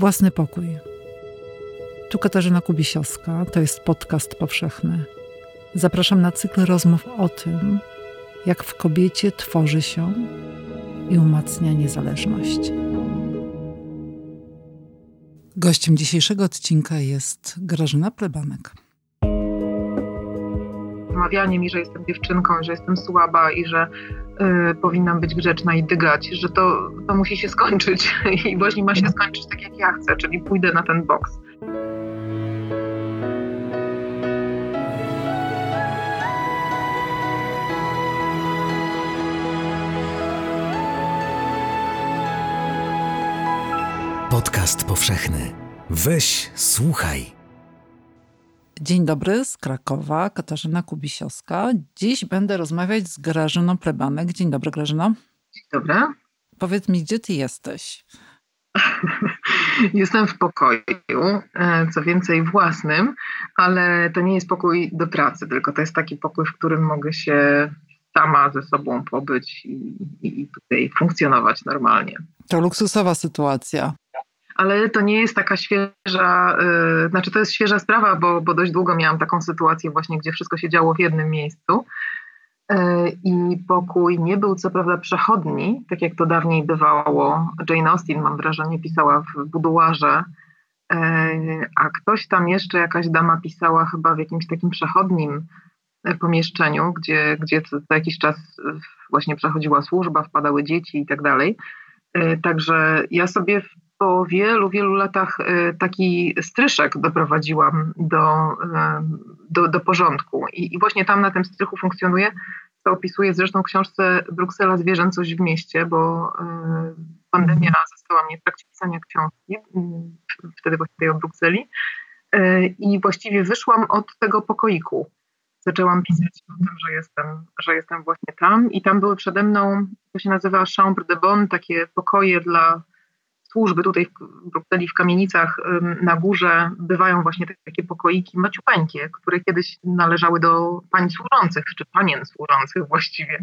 Własny pokój. Tu Katarzyna Kubisiowska, to jest podcast powszechny. Zapraszam na cykl rozmów o tym, jak w kobiecie tworzy się i umacnia niezależność. Gościem dzisiejszego odcinka jest Grażyna Plebanek. Wmawianie mi, że jestem dziewczynką, że jestem słaba i że y, powinnam być grzeczna i dygać, że to, to musi się skończyć i właśnie ma się skończyć tak jak ja chcę, czyli pójdę na ten boks. Podcast powszechny. Weź, słuchaj. Dzień dobry z Krakowa, Katarzyna Kubisiowska. Dziś będę rozmawiać z Grażyną Plebanek. Dzień dobry, Grażyno. Dzień dobry. Powiedz mi, gdzie ty jesteś? Jestem w pokoju, e, co więcej własnym, ale to nie jest pokój do pracy, tylko to jest taki pokój, w którym mogę się sama ze sobą pobyć i, i tutaj funkcjonować normalnie. To luksusowa sytuacja ale to nie jest taka świeża, yy, znaczy to jest świeża sprawa, bo, bo dość długo miałam taką sytuację właśnie, gdzie wszystko się działo w jednym miejscu yy, i pokój nie był co prawda przechodni, tak jak to dawniej bywało. Jane Austen, mam wrażenie, pisała w buduarze, yy, a ktoś tam jeszcze, jakaś dama pisała chyba w jakimś takim przechodnim pomieszczeniu, gdzie, gdzie co, co jakiś czas właśnie przechodziła służba, wpadały dzieci i tak dalej. E, także ja sobie po wielu, wielu latach y, taki stryszek doprowadziłam do, y, do, do porządku. I, I, właśnie tam na tym strychu funkcjonuje, co opisuje zresztą w książce Bruksela Zwierzęcość w mieście, bo y, pandemia zastała mnie w trakcie pisania książki, wtedy właściwie o Brukseli. I właściwie wyszłam od tego pokoiku. Zaczęłam pisać o tym, że jestem, że jestem właśnie tam i tam były przede mną, to się nazywa chambre de bonne, takie pokoje dla służby tutaj w Brukseli, w kamienicach na górze bywają właśnie takie pokoiki maciupeńkie, które kiedyś należały do pań służących, czy panien służących właściwie.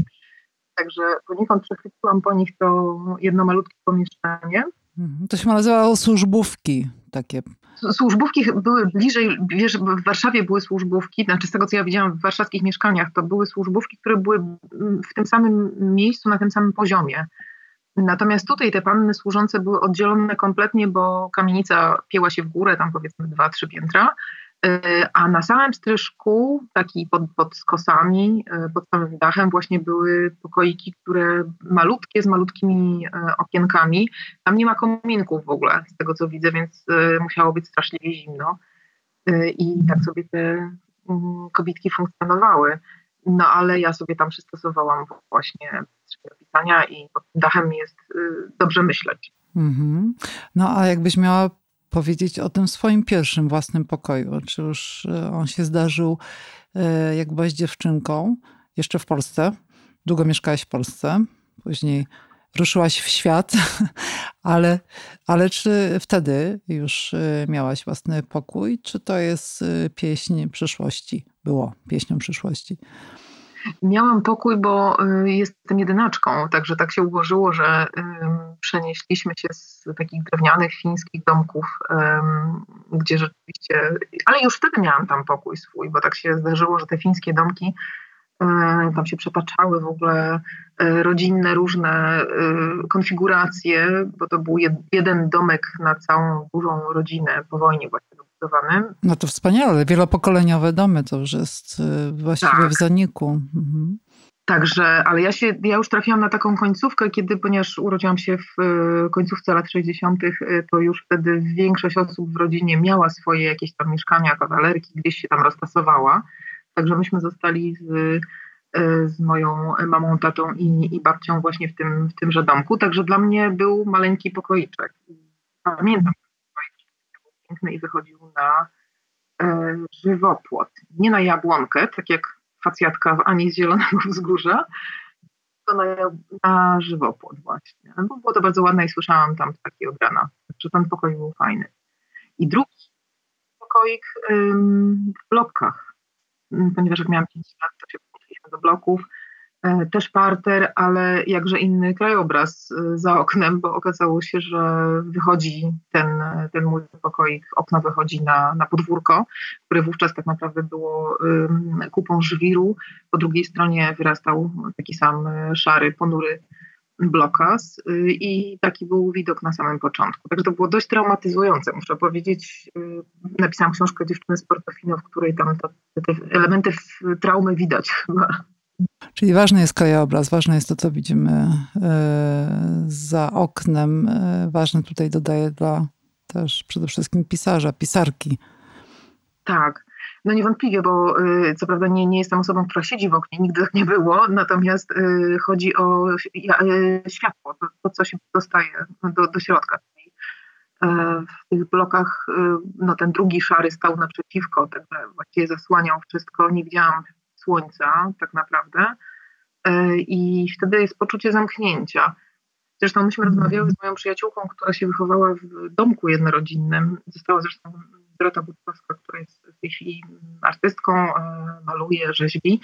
Także poniekąd przechwyciłam po nich to jedno malutkie pomieszczenie. Mhm. To się nazywało służbówki takie. Służbówki były bliżej, wiesz, w Warszawie były służbówki, znaczy z tego co ja widziałam w warszawskich mieszkaniach, to były służbówki, które były w tym samym miejscu, na tym samym poziomie. Natomiast tutaj te panny służące były oddzielone kompletnie, bo kamienica pieła się w górę, tam powiedzmy dwa, trzy piętra, e, a na samym stryżku, taki pod, pod skosami, e, pod samym dachem właśnie były pokoiki, które malutkie, z malutkimi e, okienkami. Tam nie ma kominków w ogóle, z tego co widzę, więc musiało być straszliwie zimno. I tak sobie te mm, kobitki funkcjonowały. No ale ja sobie tam przystosowałam właśnie pisania i pod tym dachem jest y, dobrze myśleć. Mm-hmm. No a jakbyś miała powiedzieć o tym swoim pierwszym własnym pokoju? Czy już y, on się zdarzył, y, jak byłaś dziewczynką, jeszcze w Polsce? Długo mieszkałaś w Polsce, później ruszyłaś w świat, ale, ale czy wtedy już miałaś własny pokój, czy to jest pieśń przyszłości? Było pieśnią przyszłości. Miałam pokój, bo y, jestem jedynaczką, także tak się ułożyło, że przenieśliśmy się z takich drewnianych fińskich domków, gdzie rzeczywiście, ale już wtedy miałam tam pokój swój, bo tak się zdarzyło, że te fińskie domki tam się przepaczały w ogóle e, rodzinne różne konfiguracje, bo to był jeden domek na całą dużą rodzinę po wojnie właśnie No to wspaniale, wielopokoleniowe domy to już jest e, właściwie tak. w zaniku. Mhm. Także, ale ja się, ja już trafiłam na taką końcówkę, kiedy, ponieważ urodziłam się w końcówce lat 60., to już wtedy większość osób w rodzinie miała swoje jakieś tam mieszkania, kawalerki, gdzieś się tam roztasowała. Także myśmy zostali z, z moją mamą, tatą i, i babcią właśnie w, tym, w tymże domku. Także dla mnie był maleńki pokoiczek. Pamiętam, i wychodził na e, żywopłot. Nie na jabłonkę, tak jak facjatka w Ani z Zielonego Wzgórza, to na, na żywopłot właśnie. Bo było to bardzo ładne i słyszałam tam takie od rana. Także ten pokój był fajny. I drugi pokoik w blokkach Mm, ponieważ jak miałam 5 lat, to się poszliśmy do bloków też parter, ale jakże inny krajobraz e, za oknem, bo okazało się, że wychodzi ten, ten mój pokoik, okno wychodzi na, na podwórko, które wówczas tak naprawdę było kupą żwiru. Po drugiej stronie wyrastał taki sam e, szary, ponury blokas i taki był widok na samym początku. Także to było dość traumatyzujące, muszę powiedzieć. Napisałam książkę Dziewczyny z Portofino, w której tam te, te elementy traumy widać chyba. Czyli ważny jest krajobraz, ważne jest to, co widzimy e, za oknem. E, ważne tutaj dodaję dla też przede wszystkim pisarza, pisarki. Tak. No niewątpliwie, bo e, co prawda nie, nie jestem osobą, która siedzi w oknie, nigdy tak nie było, natomiast chodzi o światło, to, to co się dostaje do, do środka. W tych blokach no, ten drugi szary stał naprzeciwko, także właściwie zasłaniał wszystko, nie widziałam słońca tak naprawdę e, i wtedy jest poczucie zamknięcia. Zresztą myśmy mhm. rozmawiały z moją przyjaciółką, która się wychowała w domku jednorodzinnym. Została zresztą Dorota Budkowska, która jest w tej chwili artystką, e, maluje, rzeźbi.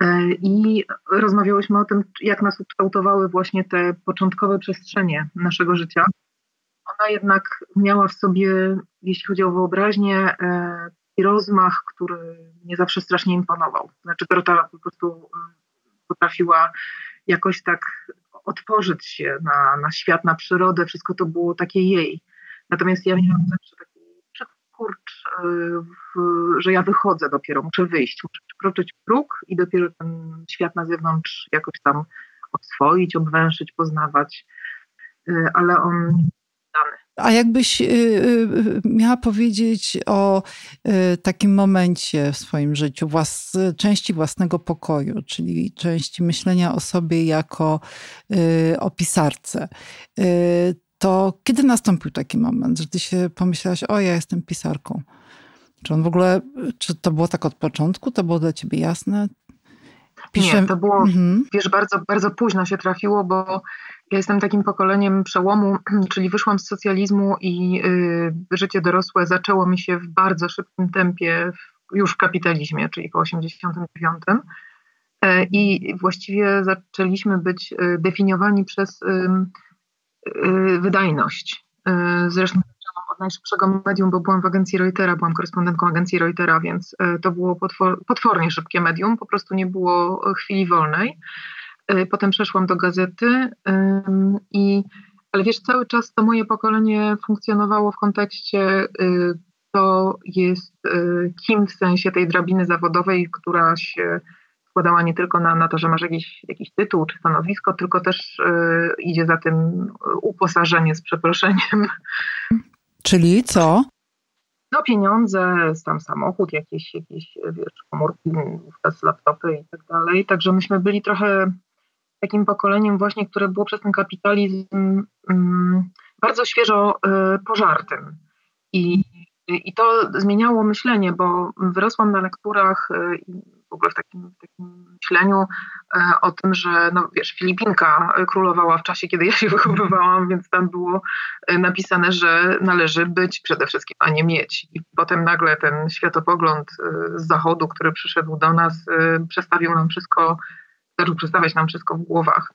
E, I rozmawiałyśmy o tym, jak nas ukształtowały właśnie te początkowe przestrzenie naszego życia. Ona jednak miała w sobie, jeśli chodzi o wyobraźnię, rozmach, który mnie zawsze strasznie imponował. Znaczy Dorota po prostu y, potrafiła jakoś tak otworzyć się na, na świat, na przyrodę, wszystko to było takie jej. Natomiast ja miałam zawsze taki kurcz, y, że ja wychodzę dopiero, muszę wyjść, muszę przekroczyć próg i dopiero ten świat na zewnątrz jakoś tam oswoić, obwęszyć, poznawać. Y, ale on. A jakbyś y, y, miała powiedzieć o y, takim momencie w swoim życiu, włas, części własnego pokoju, czyli części myślenia o sobie jako o pisarce, to kiedy nastąpił taki moment, że ty się pomyślałaś, o ja jestem pisarką? Czy on w ogóle, czy to było tak od początku? To było dla ciebie jasne? Piszę... Nie, to było, mhm. wiesz, bardzo, bardzo późno się trafiło, bo ja jestem takim pokoleniem przełomu, czyli wyszłam z socjalizmu i y, życie dorosłe zaczęło mi się w bardzo szybkim tempie już w kapitalizmie, czyli po 89. E, I właściwie zaczęliśmy być y, definiowani przez y, wydajność. Zresztą zaczęłam od najszybszego medium, bo byłam w agencji Reutera, byłam korespondentką agencji Reutera, więc to było potwor, potwornie szybkie medium, po prostu nie było chwili wolnej. Y, potem przeszłam do gazety i ale wiesz, cały czas to moje pokolenie funkcjonowało w kontekście y, to jest y, kim w sensie tej drabiny zawodowej, która się składała nie tylko na, na to, że masz jakiś, jakiś tytuł czy stanowisko, tylko też idzie za tym uposażenie z przeproszeniem. Czyli co? No pieniądze, tam samochód, jakieś, jakieś wiesz, komórki, wówczas laptopy i tak dalej. Także myśmy byli trochę takim pokoleniem właśnie, które było przez ten kapitalizm um, bardzo świeżo y, pożartym. I, I to zmieniało myślenie, bo wyrosłam na lekturach y, w ogóle w takim, w takim myśleniu y, o tym, że no wiesz, Filipinka królowała w czasie, kiedy ja się wychowywałam, więc tam było napisane, że należy być przede wszystkim, a nie mieć. I potem nagle ten światopogląd z zachodu, który przyszedł do nas, przestawił nam wszystko zaczął przedstawiać nam wszystko w głowach.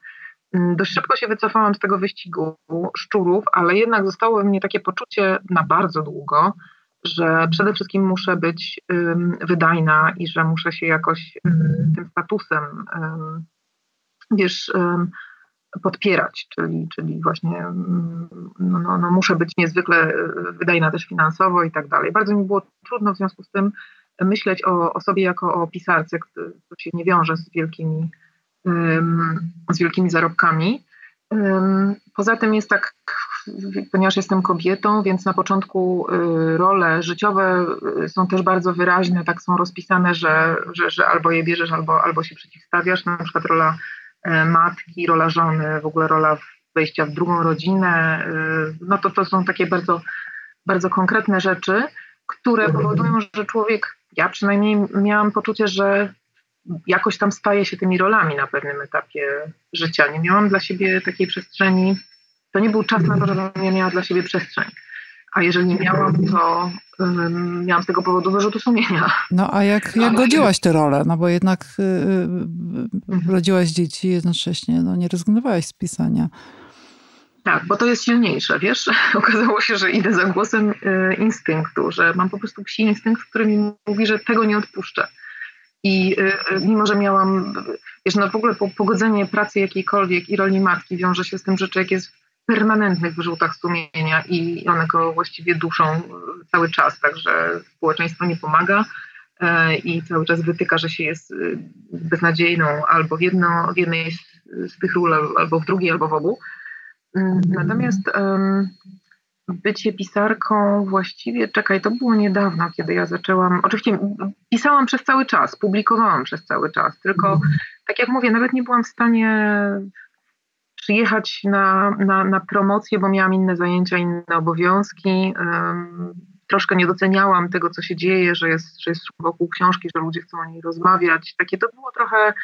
Mm, dość szybko się wycofałam z tego wyścigu szczurów, ale jednak zostało we mnie takie poczucie na bardzo długo, że przede wszystkim muszę być wydajna i że muszę się jakoś um, tym statusem, wiesz, podpierać, czyli, czyli właśnie no, no, no, muszę być niezwykle e, wydajna też finansowo i tak dalej. Bardzo mi było trudno w związku z tym myśleć o, o sobie jako o pisarce, to się nie wiąże z wielkimi z wielkimi zarobkami. Poza tym jest tak, ponieważ jestem kobietą, więc na początku y, role życiowe y, są też bardzo wyraźne, tak są rozpisane, że, że, że albo je bierzesz, albo, albo się przeciwstawiasz. Na przykład rola e, matki, rola żony, w ogóle rola wejścia w drugą rodzinę. Y, no to to są takie bardzo, bardzo konkretne rzeczy, które powodują, że człowiek, ja przynajmniej miałam poczucie, że jakoś tam staje się tymi rolami na pewnym etapie życia. Nie miałam dla siebie takiej przestrzeni. To nie był czas na to, żebym nie miała dla siebie przestrzeń. A jeżeli nie miałam, to um, miałam z tego powodu wyrzutu sumienia. No a jak, jak godziłaś tę rolę? No bo jednak y, y, rodziłaś dzieci jednocześnie, no nie rezygnowałaś z pisania. Tak, bo to jest silniejsze, wiesz? Okazało się, że idę za głosem y, instynktu, że mam po prostu psi instynkt, który mi mówi, że tego nie odpuszczę. I y, y, mimo, że miałam, wiesz, no w ogóle pogodzenie pracy jakiejkolwiek i roli matki wiąże się z tym, że człowiek jest w permanentnych wyrzutach sumienia i one go właściwie duszą cały czas, także społeczeństwo nie pomaga i cały czas wytyka, że się jest beznadziejną albo w, jedno, w jednej z tych ról, albo w drugiej, albo w obu. Mm, natomiast um, bycie pisarką właściwie, czekaj, to było niedawno, kiedy ja zaczęłam. Oczywiście pisałam przez cały czas, publikowałam przez cały czas, tylko mhm. tak jak mówię, nawet nie byłam w stanie przyjechać na, na, na promocję, bo miałam inne zajęcia, inne obowiązki. Um, troszkę nie doceniałam tego, co się dzieje, że jest, że jest wokół książki, że ludzie chcą o niej rozmawiać. Takie to było trochę.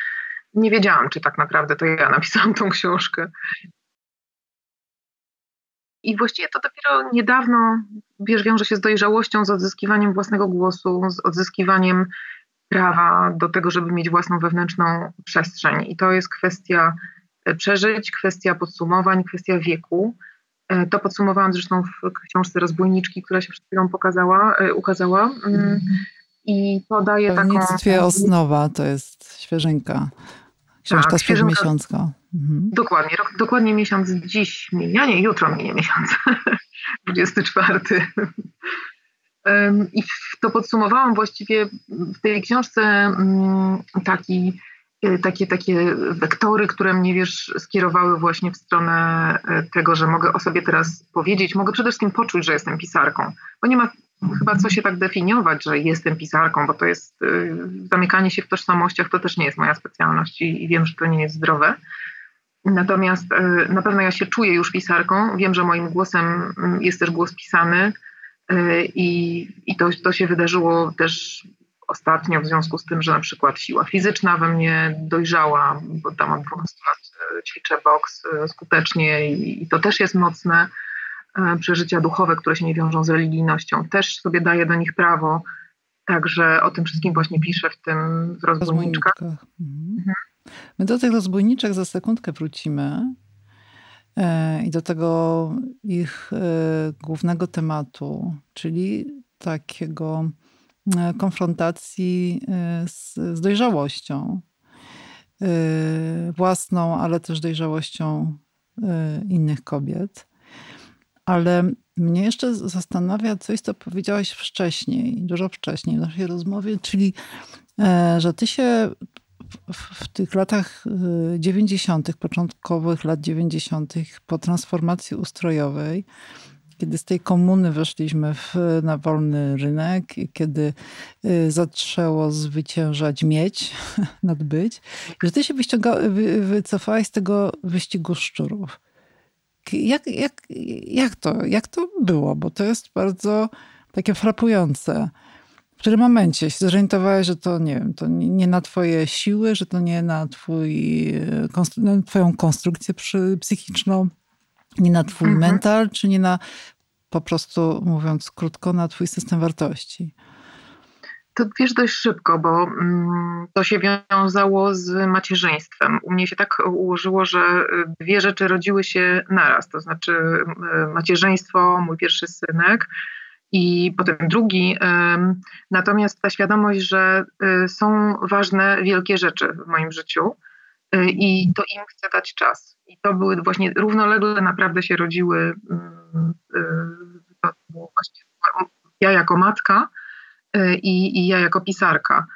Nie wiedziałam, czy tak naprawdę to ja napisałam tą książkę. I właściwie to dopiero niedawno, wiesz, wiąże się z dojrzałością, z odzyskiwaniem własnego głosu, z odzyskiwaniem prawa do tego, żeby mieć własną wewnętrzną przestrzeń. I to jest kwestia e, przeżyć, kwestia podsumowań, kwestia wieku. E, to podsumowałam zresztą w książce Rozbójniczki, która się przed chwilą pokazała, e, ukazała. Mm, I podaje taką... Nictwie Osnowa to jest świeżynka. Książka tak, sprzed miesiąca. Mhm. Dokładnie, rok, dokładnie miesiąc dziś minia, nie, jutro minie miesiąc, 24. I to podsumowałam właściwie w tej książce mm, taki, takie, takie wektory, które mnie wiesz, skierowały właśnie w stronę y, tego, że mogę o sobie teraz powiedzieć, mogę przede wszystkim poczuć, że jestem pisarką, bo nie ma chyba co się tak definiować, że jestem pisarką, bo to jest y, zamykanie się w tożsamościach, to też nie jest moja specjalność i, wiem, że to nie jest zdrowe. Natomiast y, na pewno ja się czuję już pisarką, wiem, że moim głosem mm, jest też głos pisany y, i, i to, to się wydarzyło też ostatnio w związku z tym, że na przykład siła fizyczna we mnie dojrzała, bo tam od 12 lat ćwiczę boks skutecznie i, i to też jest mocne. E, przeżycia duchowe, które się nie wiążą z religijnością. Też sobie daję do nich prawo. Także o tym wszystkim właśnie piszę w tym w rozbójniczkach. Mhm. Mhm. My do tych rozbójniczek za sekundkę wrócimy e, i do tego ich e, głównego tematu, czyli takiego konfrontacji z, z dojrzałością własną, ale też dojrzałością innych kobiet. Ale mnie jeszcze zastanawia coś, co powiedziałaś wcześniej, dużo wcześniej w naszej rozmowie, czyli e, że ty się w, tych latach 90., e, początkowych lat 90., po transformacji ustrojowej, kiedy z tej komuny weszliśmy w, na wolny rynek, kiedy e, zaczęło zwyciężać mieć nad być, że ty się wyciąga, wy, wycofałaś z tego wyścigu szczurów. Jak, jak, jak, to, jak to było? Bo to jest bardzo takie frapujące. W którym momencie się zorientowałeś, że to nie wiem, to nie na twoje siły, że to nie na, twój, na twoją konstrukcję psychiczną, nie na twój mhm. mental, czy nie na po prostu, mówiąc krótko, na twój system wartości? To wiesz dość szybko, bo mm, to się wiązało z macierzyństwem. U mnie się tak ułożyło, że y, dwie rzeczy rodziły się naraz, to znaczy y, macierzyństwo, mój pierwszy synek i potem drugi. Natomiast ta świadomość, że y, są ważne, wielkie rzeczy w moim życiu i to im chcę dać czas. I to były właśnie równolegle naprawdę się rodziły. Mm, to było właśnie ja jako matka Y, i, i ja jako pisarka.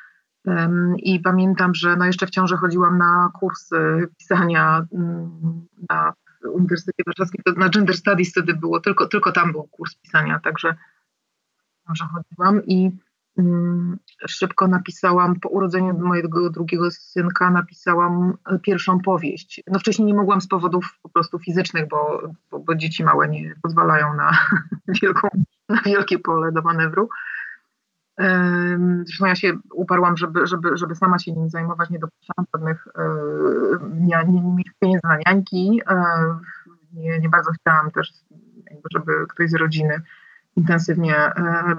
I pamiętam, że no jeszcze w ciąży chodziłam na kursy pisania mm, na Uniwersytecie Warszawskim, na Gender Studies wtedy było, tylko, tylko tam był kurs pisania, także że chodziłam i szybko napisałam, po urodzeniu mojego drugiego synka napisałam pierwszą powieść. No wcześniej nie mogłam z powodów po prostu fizycznych, bo, bo, bo dzieci małe nie pozwalają na, wielką, na wielkie pole do manewru, Zresztą ja się uparłam, żeby, żeby, żeby sama się nim zajmować, nie dopuszczałam żadnych, nie, nie, nie mieć na niańki, nie, nie bardzo chciałam też, żeby ktoś z rodziny intensywnie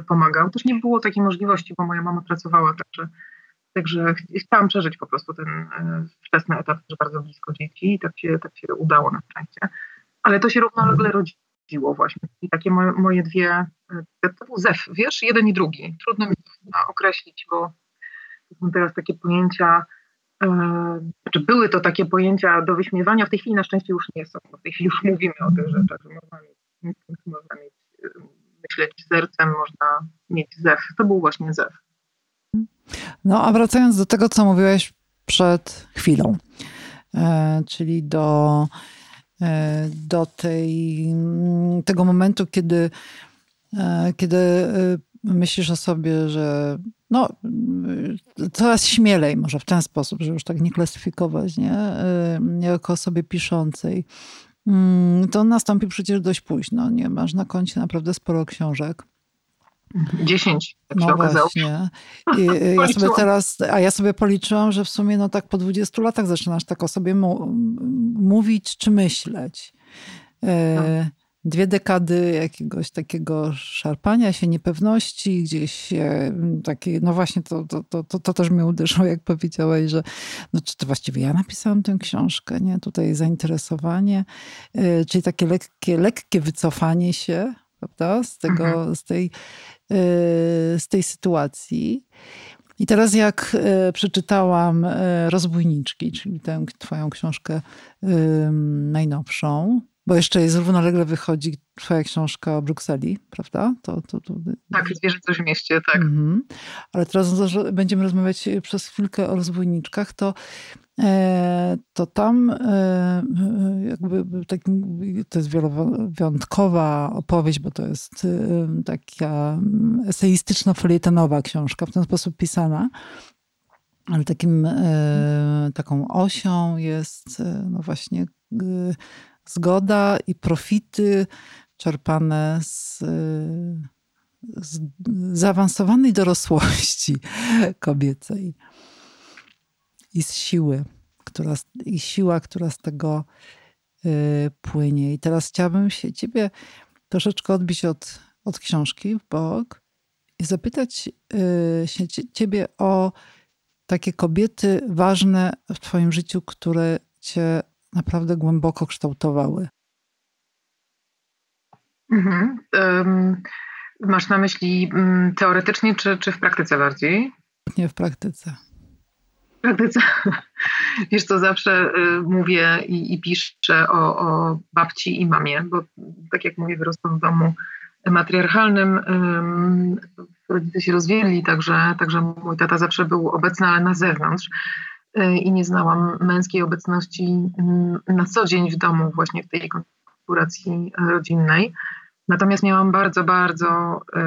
pomagał. Też nie było takiej możliwości, bo moja mama pracowała, także, także chciałam przeżyć po prostu ten wczesny etap też bardzo blisko dzieci i tak się, tak się udało na szczęście. Ale to się równolegle rodziło właśnie. I takie moje, moje dwie, to był zew, wiesz, jeden i drugi. Trudno mi to określić, bo są teraz takie pojęcia, e, znaczy były to takie pojęcia do wyśmiewania, w tej chwili na szczęście już nie są. W tej chwili już mówimy o tych rzeczach, że można mieć, można mieć myśleć sercem, można mieć zew. To był właśnie zew. No a wracając do tego, co mówiłeś przed chwilą, e, czyli do, e, do tej, tego momentu, kiedy, e, kiedy myślisz o sobie, że no, coraz śmielej, może w ten sposób, że już tak nie klasyfikować, nie? Jako osobie piszącej, mm, to nastąpi przecież dość późno. Nie masz na koncie naprawdę sporo książek. Dziesięć, tak no właśnie. I ja sobie teraz, a ja sobie policzyłam, że w sumie no tak po 20 latach zaczynasz tak o sobie mówić czy myśleć. No dwie dekady jakiegoś takiego szarpania się, niepewności, gdzieś takie, no właśnie to, to, to, to, też mnie uderzyło, jak powiedziałeś, że no czy to właściwie ja napisałam tę książkę, nie? Tutaj zainteresowanie, e, czyli takie lekkie, lekkie wycofanie się, prawda, z tego, mhm. z tej, e, z tej sytuacji. I teraz jak e, przeczytałam Rozbójniczki, czyli tę twoją książkę najnowszą, bo jeszcze jest równolegle wychodzi twoja książka o Brukseli, prawda? To, to, to... Tak, coś w mieście, tak. Mhm. Ale teraz będziemy rozmawiać przez chwilkę o rozbójniczkach, to, e, to tam e, jakby tak, to jest wielowyjątkowa opowieść, bo to jest e, taka eseistyczno-felietonowa książka, w ten sposób pisana. Ale takim, taką osią jest no właśnie zgoda i profity czerpane z, z zaawansowanej dorosłości kobiecej i z siły, która, i siła, która z tego y, płynie. I teraz chciałabym się ciebie troszeczkę odbić od, od książki w bok i zapytać y, się ciebie o takie kobiety ważne w twoim życiu, które cię naprawdę głęboko kształtowały. Mhm. Um, masz na myśli um, teoretycznie czy, czy w praktyce bardziej? Nie w praktyce. W praktyce. Wiesz co, zawsze y, mówię i, i piszę o, o, babci i mamie, bo tak jak mówię, wyrosłam w domu matriarchalnym. rodzice się rozwiedli, także, także mój tata zawsze był obecny, ale na zewnątrz. Y, i nie znałam męskiej obecności mm, na co dzień w domu, właśnie w tej konfiguracji rodzinnej. Natomiast miałam bardzo, bardzo y,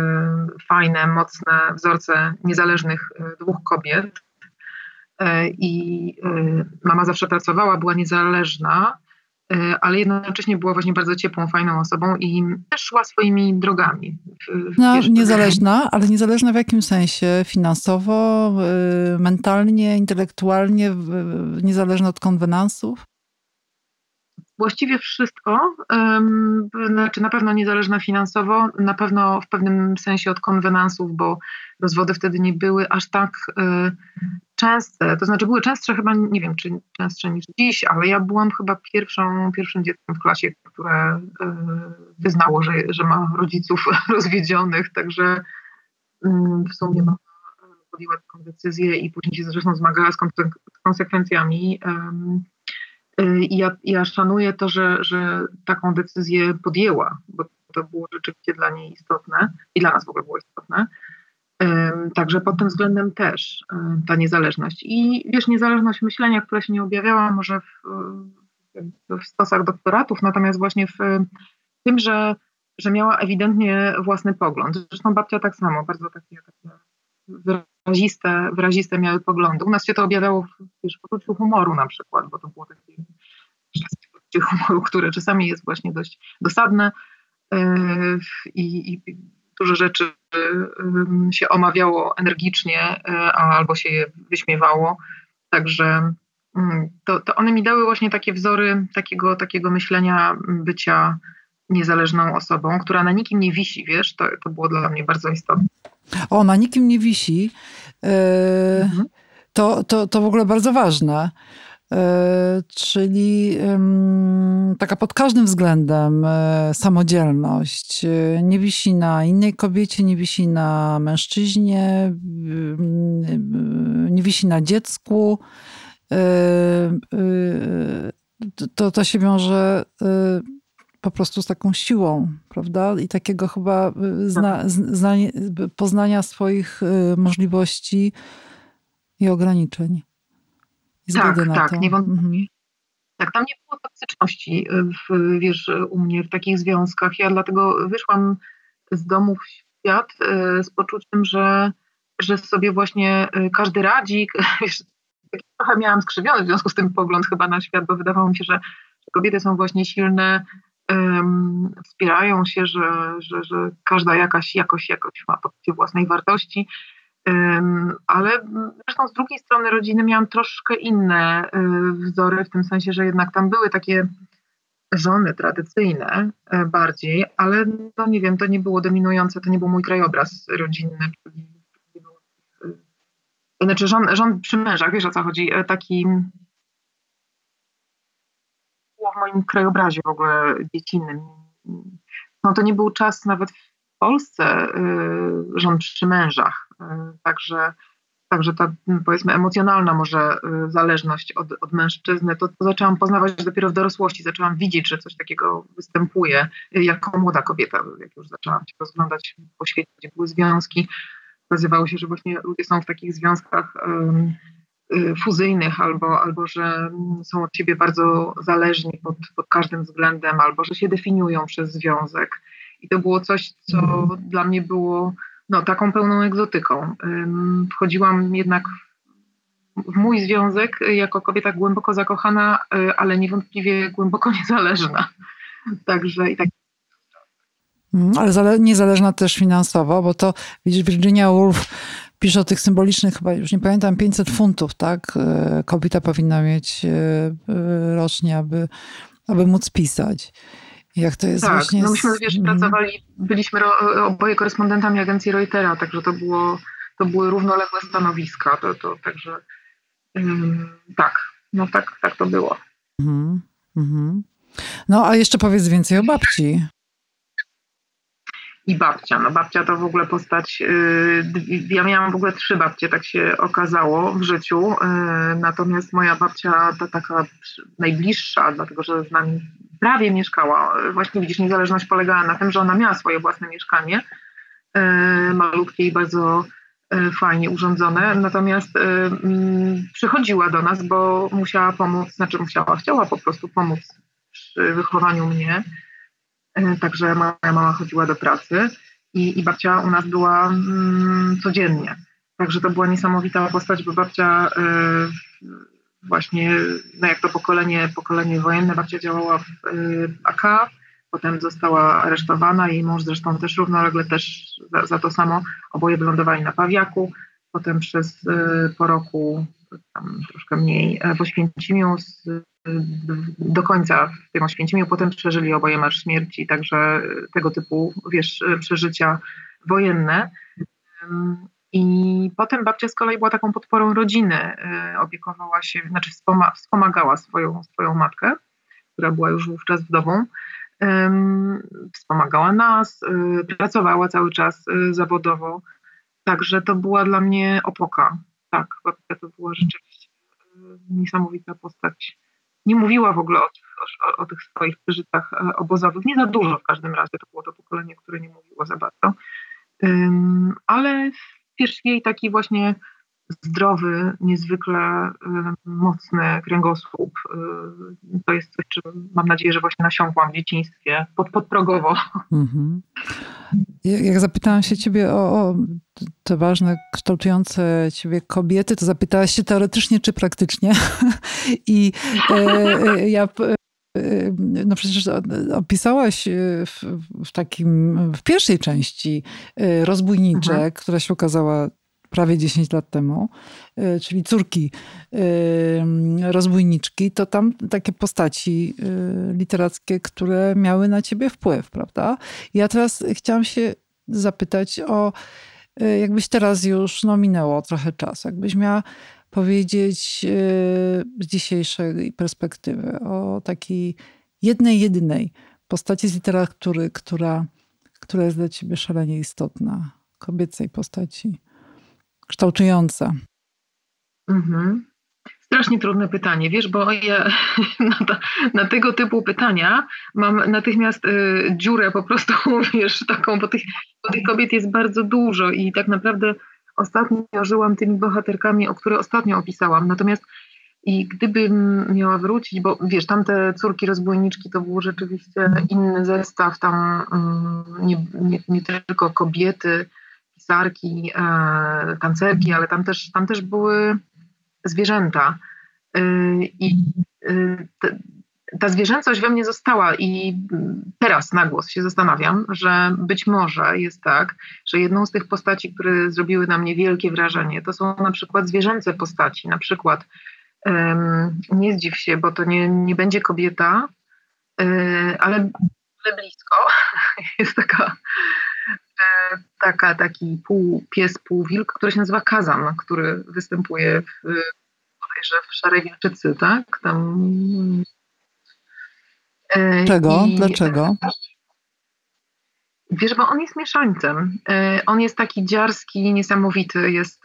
fajne, mocne wzorce niezależnych y, dwóch kobiet. I mama zawsze pracowała, była niezależna, ale jednocześnie była właśnie bardzo ciepłą, fajną osobą i też szła swoimi drogami. No, wiesz, niezależna, ale niezależna w jakim sensie? Finansowo, y, mentalnie, intelektualnie, niezależna od konwenansów? Właściwie wszystko. Znaczy na pewno niezależna finansowo, na pewno w pewnym sensie od konwenansów, bo rozwody wtedy nie były aż tak e, częste. To znaczy były częstsze chyba, nie wiem czy częstsze niż dziś, ale ja byłam chyba pierwszą, pierwszym dzieckiem w klasie, które e, wyznało, że, że ma rodziców rozwiedzionych, także mm, w sumie mama podjęła taką decyzję i później się zresztą zmagała z konsekwencjami Y, I ja, ja szanuję to, że, że taką decyzję podjęła, bo to było rzeczywiście dla niej istotne i dla nas w ogóle było istotne. Także pod tym względem też ta niezależność. I wiesz, niezależność myślenia, która się nie objawiała może w, w stosach doktoratów, natomiast właśnie w tym, że, że miała ewidentnie własny pogląd. Zresztą babcia tak samo, bardzo takie, takie wyraziste, wyraziste miały poglądy. U nas się to objawiało w, wiesz, w poczuciu humoru na przykład, bo to było takie poczucie humoru, które czasami jest właśnie dość dosadne yy, i, i dużo rzeczy yy, się omawiało energicznie, yy, albo się je wyśmiewało. Także to, to one mi dały właśnie takie wzory takiego, takiego myślenia, bycia niezależną osobą, która na nikim nie wisi, wiesz, to, to było dla mnie bardzo istotne. O, na nikim nie wisi. E, mhm. To, to, to w ogóle bardzo ważne. E, czyli taka pod każdym względem e, samodzielność. Nie wisi na innej kobiecie, nie wisi na mężczyźnie, nie wisi na dziecku. To, to się wiąże po prostu z taką siłą, prawda? I takiego chyba zna, tak. zna, poznania swoich możliwości i ograniczeń. Tak, tak, niewątpliwie. Mhm. Tak, tam nie było toksyczności w, wiesz, u mnie w takich związkach. Ja dlatego wyszłam z domu w świat e, z poczuciem, że, że sobie właśnie e, każdy radzi. Wiesz, trochę miałam skrzywiony w związku z tym pogląd chyba na świat, bo wydawało mi się, że kobiety są właśnie silne, um, wspierają się, że, że, że każda jakaś jakoś, jakoś ma poczucie własnej wartości. Ale zresztą z drugiej strony rodziny miałam troszkę inne y, wzory, w tym sensie, że jednak tam były takie żony tradycyjne e, bardziej, ale no nie wiem, to nie było dominujące, to nie był mój krajobraz rodzinny. Y, znaczy żon, żon przy mężach, wiesz o co chodzi, e, taki w moim krajobrazie w ogóle dziecinnym. No to nie był czas nawet w Polsce y, żon przy mężach. Y, także, także ta powiedzmy emocjonalna może y, zależność od, od mężczyzny, to, to zaczęłam poznawać dopiero w dorosłości. Zaczęłam widzieć, że coś takiego występuje jako młoda kobieta, jak już zaczęłam się rozglądać po świecie, gdzie były związki. Okazywało się, że właśnie ludzie są w takich związkach um, fuzyjnych, albo, albo że są od siebie bardzo zależni pod, pod każdym względem, albo że się definiują przez związek. I to było coś, co mhm. dla mnie było no, taką pełną egzotyką. Wchodziłam jednak w mój związek jako kobieta głęboko zakochana, y, ale niewątpliwie głęboko niezależna. Także i tak. Mm, ale niezależna też finansowo, bo to widzisz, Virginia Woolf pisze o tych symbolicznych, chyba już nie pamiętam, 500 funtów, tak? Y, kobieta powinna mieć y, rocznie, aby, aby móc pisać. Jak to jest tak, właśnie? No myśmy wiesz, pracowali, byliśmy oboje korespondentami agencji Reutera, także to było, to były równoległe stanowiska, to, to także tak, no tak, tak to było. Mhm, mhm. No a jeszcze powiedz więcej o babci. I babcia. No babcia to w ogóle postać. Yy, ja miałam w ogóle trzy babcie, tak się okazało w życiu. Yy, natomiast moja babcia, ta taka najbliższa, dlatego że z nami prawie mieszkała. Właśnie widzisz, niezależność polegała na tym, że ona miała swoje własne mieszkanie, e, malutkie i bardzo fajnie urządzone, natomiast mm, przychodziła do nas, bo musiała pomóc, znaczy musiała, chciała po prostu pomóc przy wychowaniu mnie. Także moja mama chodziła do pracy i, i babcia u nas była mm, codziennie. Także to była niesamowita postać, bo babcia właśnie, no jak to pokolenie, pokolenie wojenne, babcia działała w y, AK, potem została aresztowana, jej mąż zresztą też równolegle też za, za to samo, oboje wylądowali na Pawiaku, potem przez y, po roku, tam troszkę mniej, e, w Oświęcimiu z, do końca w tym Oświęcimiu, potem przeżyli oboje Marsz Śmierci, także tego typu, wiesz, przeżycia wojenne. I potem babcia z kolei była taką podporą rodziny, e, opiekowała się, znaczy wspomagała swoją, swoją matkę, która była już wówczas wdową. Wspomagała nas, e, pracowała cały czas e, zawodowo. Także to była dla mnie opoka. Tak, babcia to była rzeczywiście niesamowita postać. Nie mówiła w ogóle o, o, o tych swoich przeżyciach obozowych, nie za dużo w każdym razie. To było to pokolenie, które nie mówiło za bardzo. Ale wiesz, jej taki właśnie zdrowy, niezwykle y, mocny kręgosłup. Y, to jest coś, czym mam nadzieję, że właśnie nasiąkłam w dzieciństwie, pod, podprogowo. Mm-hmm. Jak zapytałam się ciebie o, o, te ważne, kształtujące ciebie kobiety, to zapytałaś się teoretycznie czy praktycznie. I e, e, ja e, no przecież opisałaś w, w, takim, w pierwszej części rozbójniczek, mhm. która się okazała prawie 10 lat temu, y, czyli córki y, rozbójniczki, to tam takie postaci y, literackie, które miały na ciebie wpływ, prawda? Ja teraz chciałam się zapytać o, jakbyś teraz już no, minęło trochę czasu, jakbyś miała powiedzieć z dzisiejszej perspektywy o takiej jednej, jedynej postaci z literatury, która, która jest dla ciebie szalenie istotna, kobiecej postaci kształtujące? Mhm. Strasznie trudne pytanie, wiesz, bo ja na, ta, na tego typu pytania mam natychmiast y, dziurę po prostu, wiesz, taką, bo tych, bo tych kobiet jest bardzo dużo i tak naprawdę ostatnio żyłam tymi bohaterkami, o które ostatnio opisałam. Natomiast i gdybym miała wrócić, bo wiesz, tamte córki rozbójniczki to był rzeczywiście inny zestaw, tam mm, nie, nie, nie tylko kobiety, pisarki, e, tancerki, ale tam też, tam też były zwierzęta. E, I te, ta zwierzęcość we mnie została i teraz na głos się zastanawiam, że być może jest tak, że jedną z tych postaci, które zrobiły na mnie wielkie wrażenie, to są na przykład zwierzęce postaci, na przykład um, nie zdziw się, bo to nie, nie będzie kobieta, ale, ale blisko. Jest taka taka, taki pół pies, pół wilk, który się nazywa Kazan, który występuje w, bodajże w Szarej Wilczycy, tak? Tam... E, Czego? I, Dlaczego? Wiesz, bo on jest mieszańcem. E, on jest taki dziarski, niesamowity, jest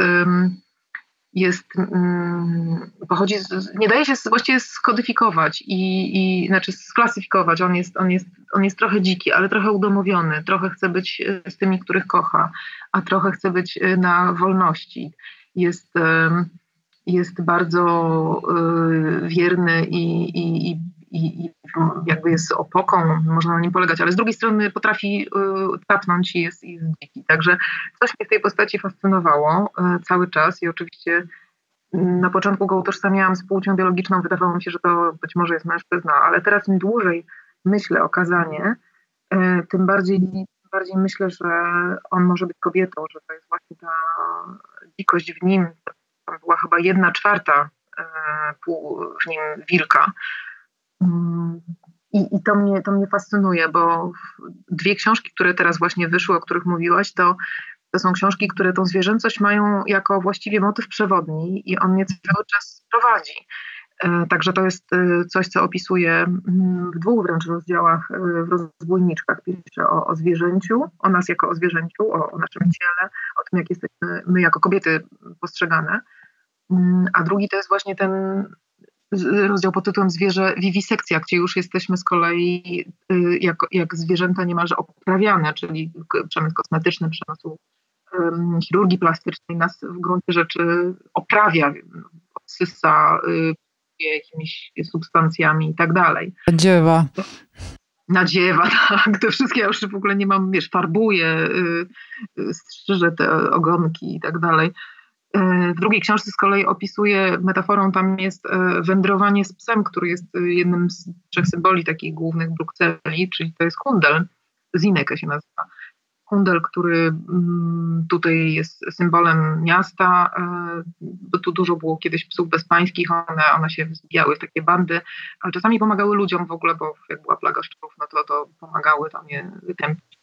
jest, mm, pochodzi, z, nie daje się właściwie skodyfikować i, i znaczy sklasyfikować. On jest, on, jest, on jest trochę dziki, ale trochę udomowiony, trochę chce być e, z tymi, których kocha, a trochę chce być e, na wolności. Jest, jest bardzo e, wierny i, i, i i, i, jakby jest opoką, można na nim polegać, ale z drugiej strony potrafi y, tapnąć i jest, i jest dziki. Także coś mnie w tej postaci fascynowało y, cały czas i oczywiście y, na początku go utożsamiałam z płcią biologiczną, wydawało mi się, że to być może jest mężczyzna, ale teraz im dłużej myślę o Kazanie, y, tym bardziej, tym bardziej myślę, że on może być kobietą, że to jest właśnie ta dzikość w nim, tam była chyba jedna czwarta y, w nim wilka, i, I, to, mnie, to mnie fascynuje, bo dwie książki, które teraz właśnie wyszły, o których mówiłaś, to, to są książki, które tą zwierzęcość mają jako właściwie motyw przewodni i on mnie cały czas prowadzi. E, także to jest e, coś, co opisuję mm, w dwóch wręcz rozdziałach e, w rozbójniczkach. Piszę o, o zwierzęciu, o nas jako o zwierzęciu, o, o naszym ciele, o tym, jak jesteśmy my jako kobiety postrzegane. Mm, a drugi to jest właśnie ten rozdział pod tytułem Zwierzę wiwisekcja, gdzie już jesteśmy z kolei y, jak, jak zwierzęta niemalże oprawiane, czyli przemysł kosmetyczny, przemysł um, chirurgii plastycznej nas w gruncie rzeczy oprawia, odsysa y, jakimiś substancjami i tak dalej. Nadziewa. Nadziewa, tak. Te wszystkie ja już w ogóle nie mam, wiesz, farbuję, y, strzyżę te ogonki i tak dalej. E, w drugiej książce z kolei opisuje metaforą, tam jest e, wędrowanie z psem, który jest e, jednym z trzech symboli takich głównych Brukseli, czyli to jest kundel, Zineke się nazywa. Kundel, który mm, tutaj jest symbolem miasta, bo tu dużo było kiedyś psów bezpańskich, one, one się zbijały w takie bandy, ale czasami pomagały ludziom w ogóle, bo jak była plaga szczurów, no to, to pomagały tam je wytępić.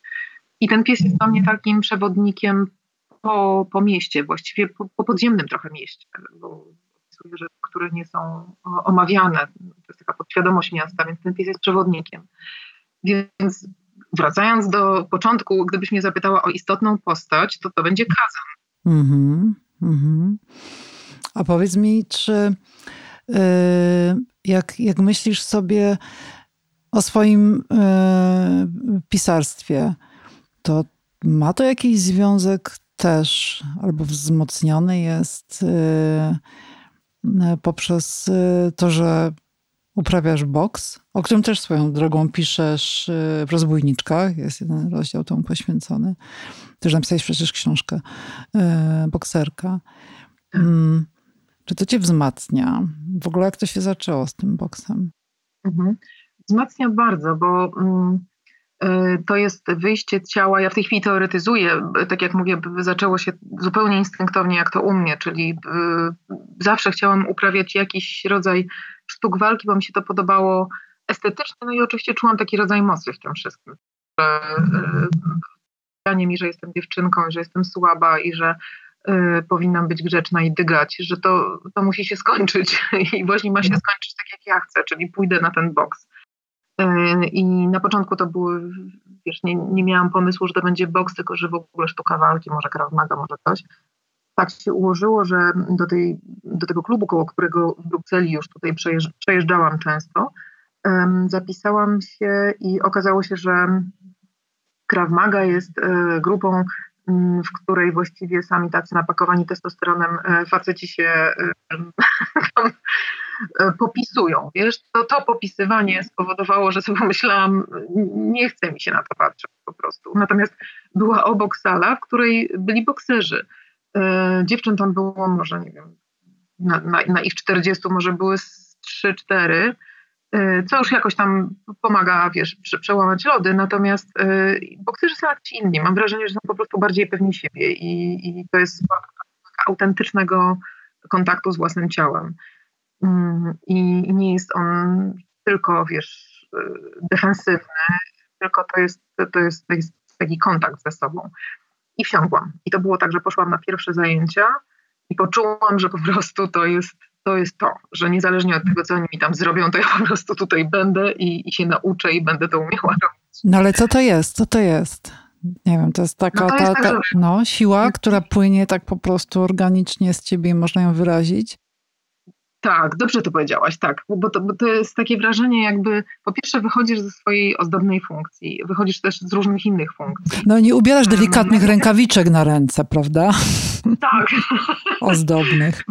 I ten pies jest dla mnie takim przewodnikiem po, po mieście, właściwie po, po podziemnym trochę mieście, bo opisuję rzeczy, które nie są omawiane. To jest taka podświadomość miasta, więc ten pies jest przewodnikiem. Więc wracając do początku, gdybyś mnie zapytała o istotną postać, to to będzie Kazan. Mm-hmm, mm-hmm. A powiedz mi, czy yy, jak, jak myślisz sobie o swoim yy, pisarstwie, to ma to jakiś związek też albo wzmocniony jest y, y, poprzez y, to, że uprawiasz boks, o którym też swoją drogą piszesz w Rozbójniczkach. Jest jeden rozdział temu poświęcony. Też napisałeś przecież książkę Bokserka. Mm, czy to cię wzmacnia? W ogóle jak to się zaczęło z tym boksem? Mhm. Wzmacnia bardzo, bo mm, to jest wyjście ciała. Ja w tej chwili teoretyzuję, tak jak mówię, zaczęło się zupełnie instynktownie, jak to u mnie, czyli zawsze chciałam uprawiać jakiś rodzaj sztuk walki, bo mi się to podobało estetycznie, no i oczywiście czułam taki rodzaj mocy w tym wszystkim. Że, mi, że jestem dziewczynką, że jestem słaba i że powinnam być grzeczna i dygać, że to, to musi się skończyć i właśnie ma się skończyć tak, jak ja chcę, czyli pójdę na ten boks. Y, I na początku to były, wiesz, nie, nie miałam pomysłu, że to będzie boks, tylko że w ogóle sztuka walki, może Krav Maga, może coś. Tak się ułożyło, że do, tej, do tego klubu, koło którego w Brukseli już tutaj przejeżdżałam często, zapisałam się i okazało się, że Krav Maga jest e, grupą, mm, w której właściwie sami tacy napakowani testosteronem e, faceci się e, popisują. Wiesz, to, to popisywanie spowodowało, że sobie pomyślałam, nie chce mi się na to patrzeć po prostu. Natomiast była obok sala, w której byli bokserzy. Dziewczyn tam było może, nie wiem, na, na, na ich 40 może były 3-4 Y, co już jakoś tam pomaga, wiesz, przełamać lody, natomiast bokserzy są jakiś inni. Mam wrażenie, że są po prostu bardziej pewni siebie i, i to jest autentycznego kontaktu z własnym ciałem. Mm, I nie jest on tylko, wiesz, y, defensywny, tylko to jest, to jest, to jest taki kontakt ze sobą. I wsiągłam. I to było tak, że poszłam na pierwsze zajęcia i poczułam, że po prostu to jest to jest to, że niezależnie od tego, co oni mi tam zrobią, to ja po prostu tutaj będę i, i się nauczę i będę to umiała robić. No ale co to jest? Co to jest? Nie wiem, to jest taka no to jest ta, ta, no, siła, która płynie tak po prostu organicznie z ciebie i można ją wyrazić. Tak, dobrze to powiedziałaś, tak, bo to, bo to jest takie wrażenie, jakby po pierwsze wychodzisz ze swojej ozdobnej funkcji, wychodzisz też z różnych innych funkcji. No nie ubierasz delikatnych rękawiczek na ręce, prawda? Tak. Ozdobnych.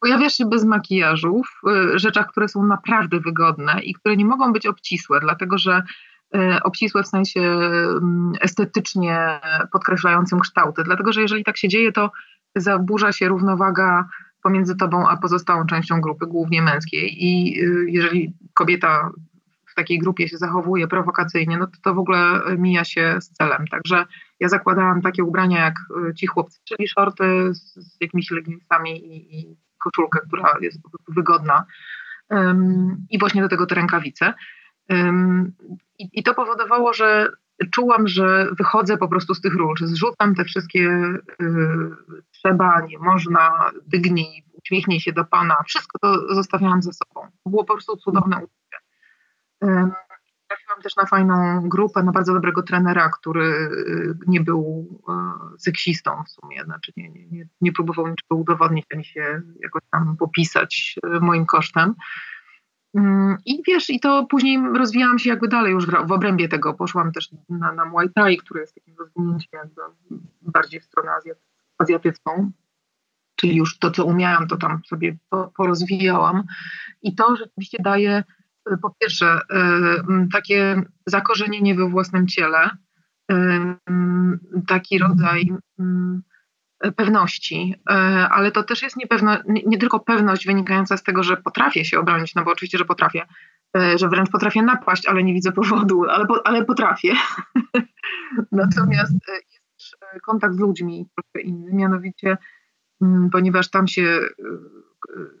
Pojawiasz się bez makijażu w y, rzeczach, które są naprawdę wygodne i które nie mogą być obcisłe, dlatego że y, obcisłe w sensie mm, estetycznie podkreślającym kształty. Dlatego, że jeżeli tak się dzieje, to zaburza się równowaga pomiędzy tobą a pozostałą częścią grupy, głównie męskiej. I y, jeżeli kobieta w takiej grupie się zachowuje prowokacyjnie, no to to w ogóle mija się z celem. Także ja zakładałam takie ubrania jak ci chłopcy, czyli shorty z, z jakimiś leginsami i, i koszulkę, która jest po prostu wygodna i właśnie do tego te rękawice. I, I, to powodowało, że czułam, że wychodzę po prostu z tych ról, że zrzucam te wszystkie y, trzeba, nie można, dygnij, uśmiechnij się do Pana, wszystko to zostawiałam ze sobą. Było po prostu cudowne uczucie trafiłam też na fajną grupę, na bardzo dobrego trenera, który y, nie był e, seksistą w sumie, znaczy nie, nie, nie próbował niczego udowodnić, ani się jakoś tam popisać e, moim kosztem. Mm, I wiesz, i to później rozwijałam się jakby dalej już w obrębie tego. Poszłam też na, na Muay Thai, który jest takim rozwinięciem jakby bardziej w stronę azjatycką. Czyli już to, co umiałam, to tam sobie porozwijałam. I to rzeczywiście daje po pierwsze, y, takie zakorzenienie we własnym ciele, y, taki rodzaj pewności, y, ale to też jest niepewno, nie tylko pewność wynikająca z tego, że potrafię się obronić, no bo oczywiście, że potrafię, że wręcz potrafię napaść, ale nie widzę powodu, ale, ale potrafię. Natomiast jest też kontakt z ludźmi troszkę inny, mianowicie ponieważ tam się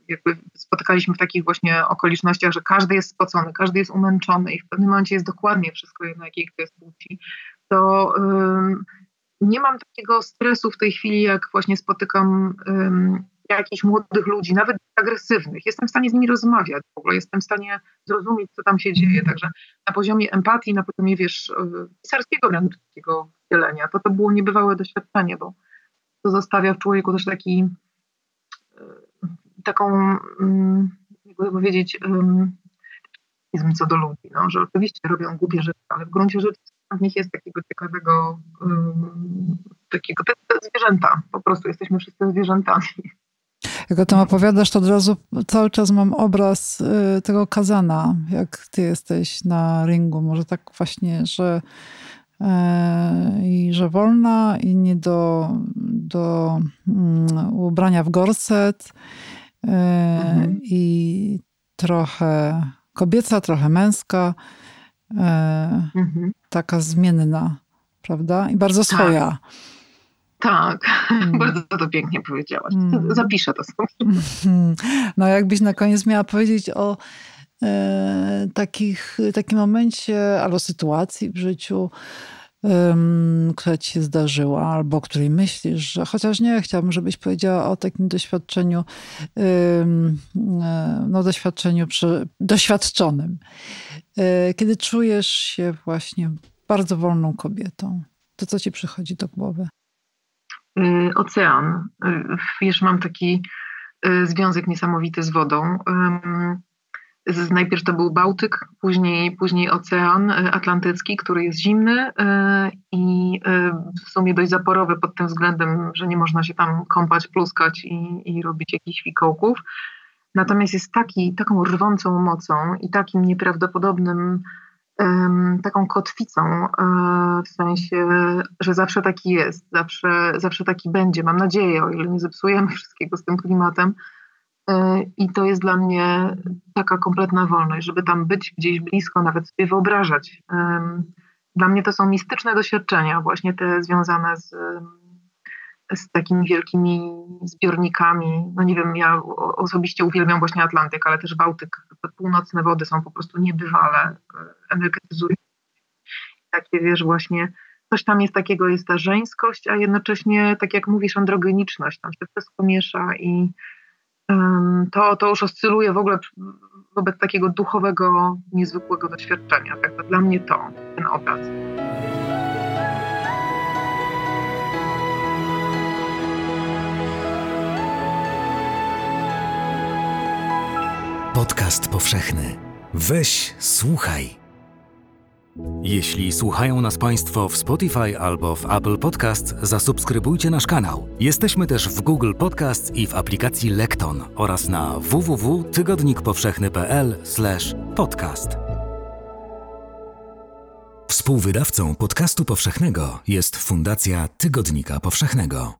jakby spotykaliśmy w takich właśnie okolicznościach, że każdy jest spocony, każdy jest umęczony i w pewnym momencie jest dokładnie wszystko jedno, jakiej kto jest płci, to um, nie mam takiego stresu w tej chwili, jak właśnie spotykam um, jakichś młodych ludzi, nawet agresywnych. Jestem w stanie z nimi rozmawiać w ogóle, jestem w stanie zrozumieć, co tam się dzieje. Także na poziomie empatii, na poziomie, wiesz, pisarskiego wręcz takiego to to było niebywałe doświadczenie, bo to zostawia w człowieku też taki taką, mm, jakby powiedzieć, co do ludzi, no, że oczywiście robią głupie rzeczy, ale w gruncie rzeczy w nich jest takiego ciekawego, takiego, te, te zwierzęta, po prostu jesteśmy wszyscy zwierzętami. Jak o tym opowiadasz, to od razu cały czas mam obraz y, tego kazana, jak ty jesteś na ringu. Może tak właśnie, że e, i że wolna i nie do, do um, ubrania w gorset mhm. i trochę kobieca, trochę męska. E, mhm. taka zmienna, prawda? I bardzo tak. swoja. Tak, mm. bardzo to pięknie powiedziałaś. Mm. Zapiszę to sobie. No jakbyś na koniec miała powiedzieć o e, takich, takim momencie albo sytuacji w życiu, um, która ci się zdarzyła, albo o której myślisz, że chociaż nie, chciałabym, żebyś powiedziała o takim doświadczeniu, um, no doświadczeniu przy, doświadczonym, e, kiedy czujesz się właśnie bardzo wolną kobietą. To co ci przychodzi do głowy? Y, ocean. Y, wiesz, mam taki y, związek niesamowity z wodą. Najpierw to był Bałtyk, później, później Ocean Atlantycki, który jest zimny i w sumie dość zaporowy pod tym względem, że nie można się tam kąpać, pluskać i, i robić jakichś fikołków. Natomiast jest taki, taką rwącą mocą i takim nieprawdopodobnym taką kotwicą, e, w sensie, że zawsze taki jest, zawsze, zawsze taki będzie, mam nadzieję, o ile nie zepsujemy wszystkiego z tym klimatem. E, I to jest dla mnie taka kompletna wolność, żeby tam być gdzieś blisko, nawet sobie wyobrażać. Dla mnie to są mistyczne doświadczenia, właśnie te związane z z takimi wielkimi zbiornikami. No nie wiem, ja osobiście uwielbiam właśnie Atlantyk, ale też Bałtyk. Te północne wody są po prostu niebywale e, energetyzujące. Takie, wiesz, właśnie coś tam jest takiego, jest ta żeńskość, a jednocześnie, tak jak mówisz, androgeniczność, tam się wszystko miesza i um, to, to już oscyluje w ogóle wobec takiego duchowego, niezwykłego doświadczenia. Dla mnie to, ten obraz. Podcast powszechny. Weź, słuchaj. Jeśli słuchają nas Państwo w Spotify albo w Apple Podcast, zasubskrybujcie nasz kanał. Jesteśmy też w Google Podcast i w aplikacji Lekton oraz na www.tygodnikpowszechny.pl/podcast. Współwydawcą podcastu powszechnego jest Fundacja Tygodnika Powszechnego.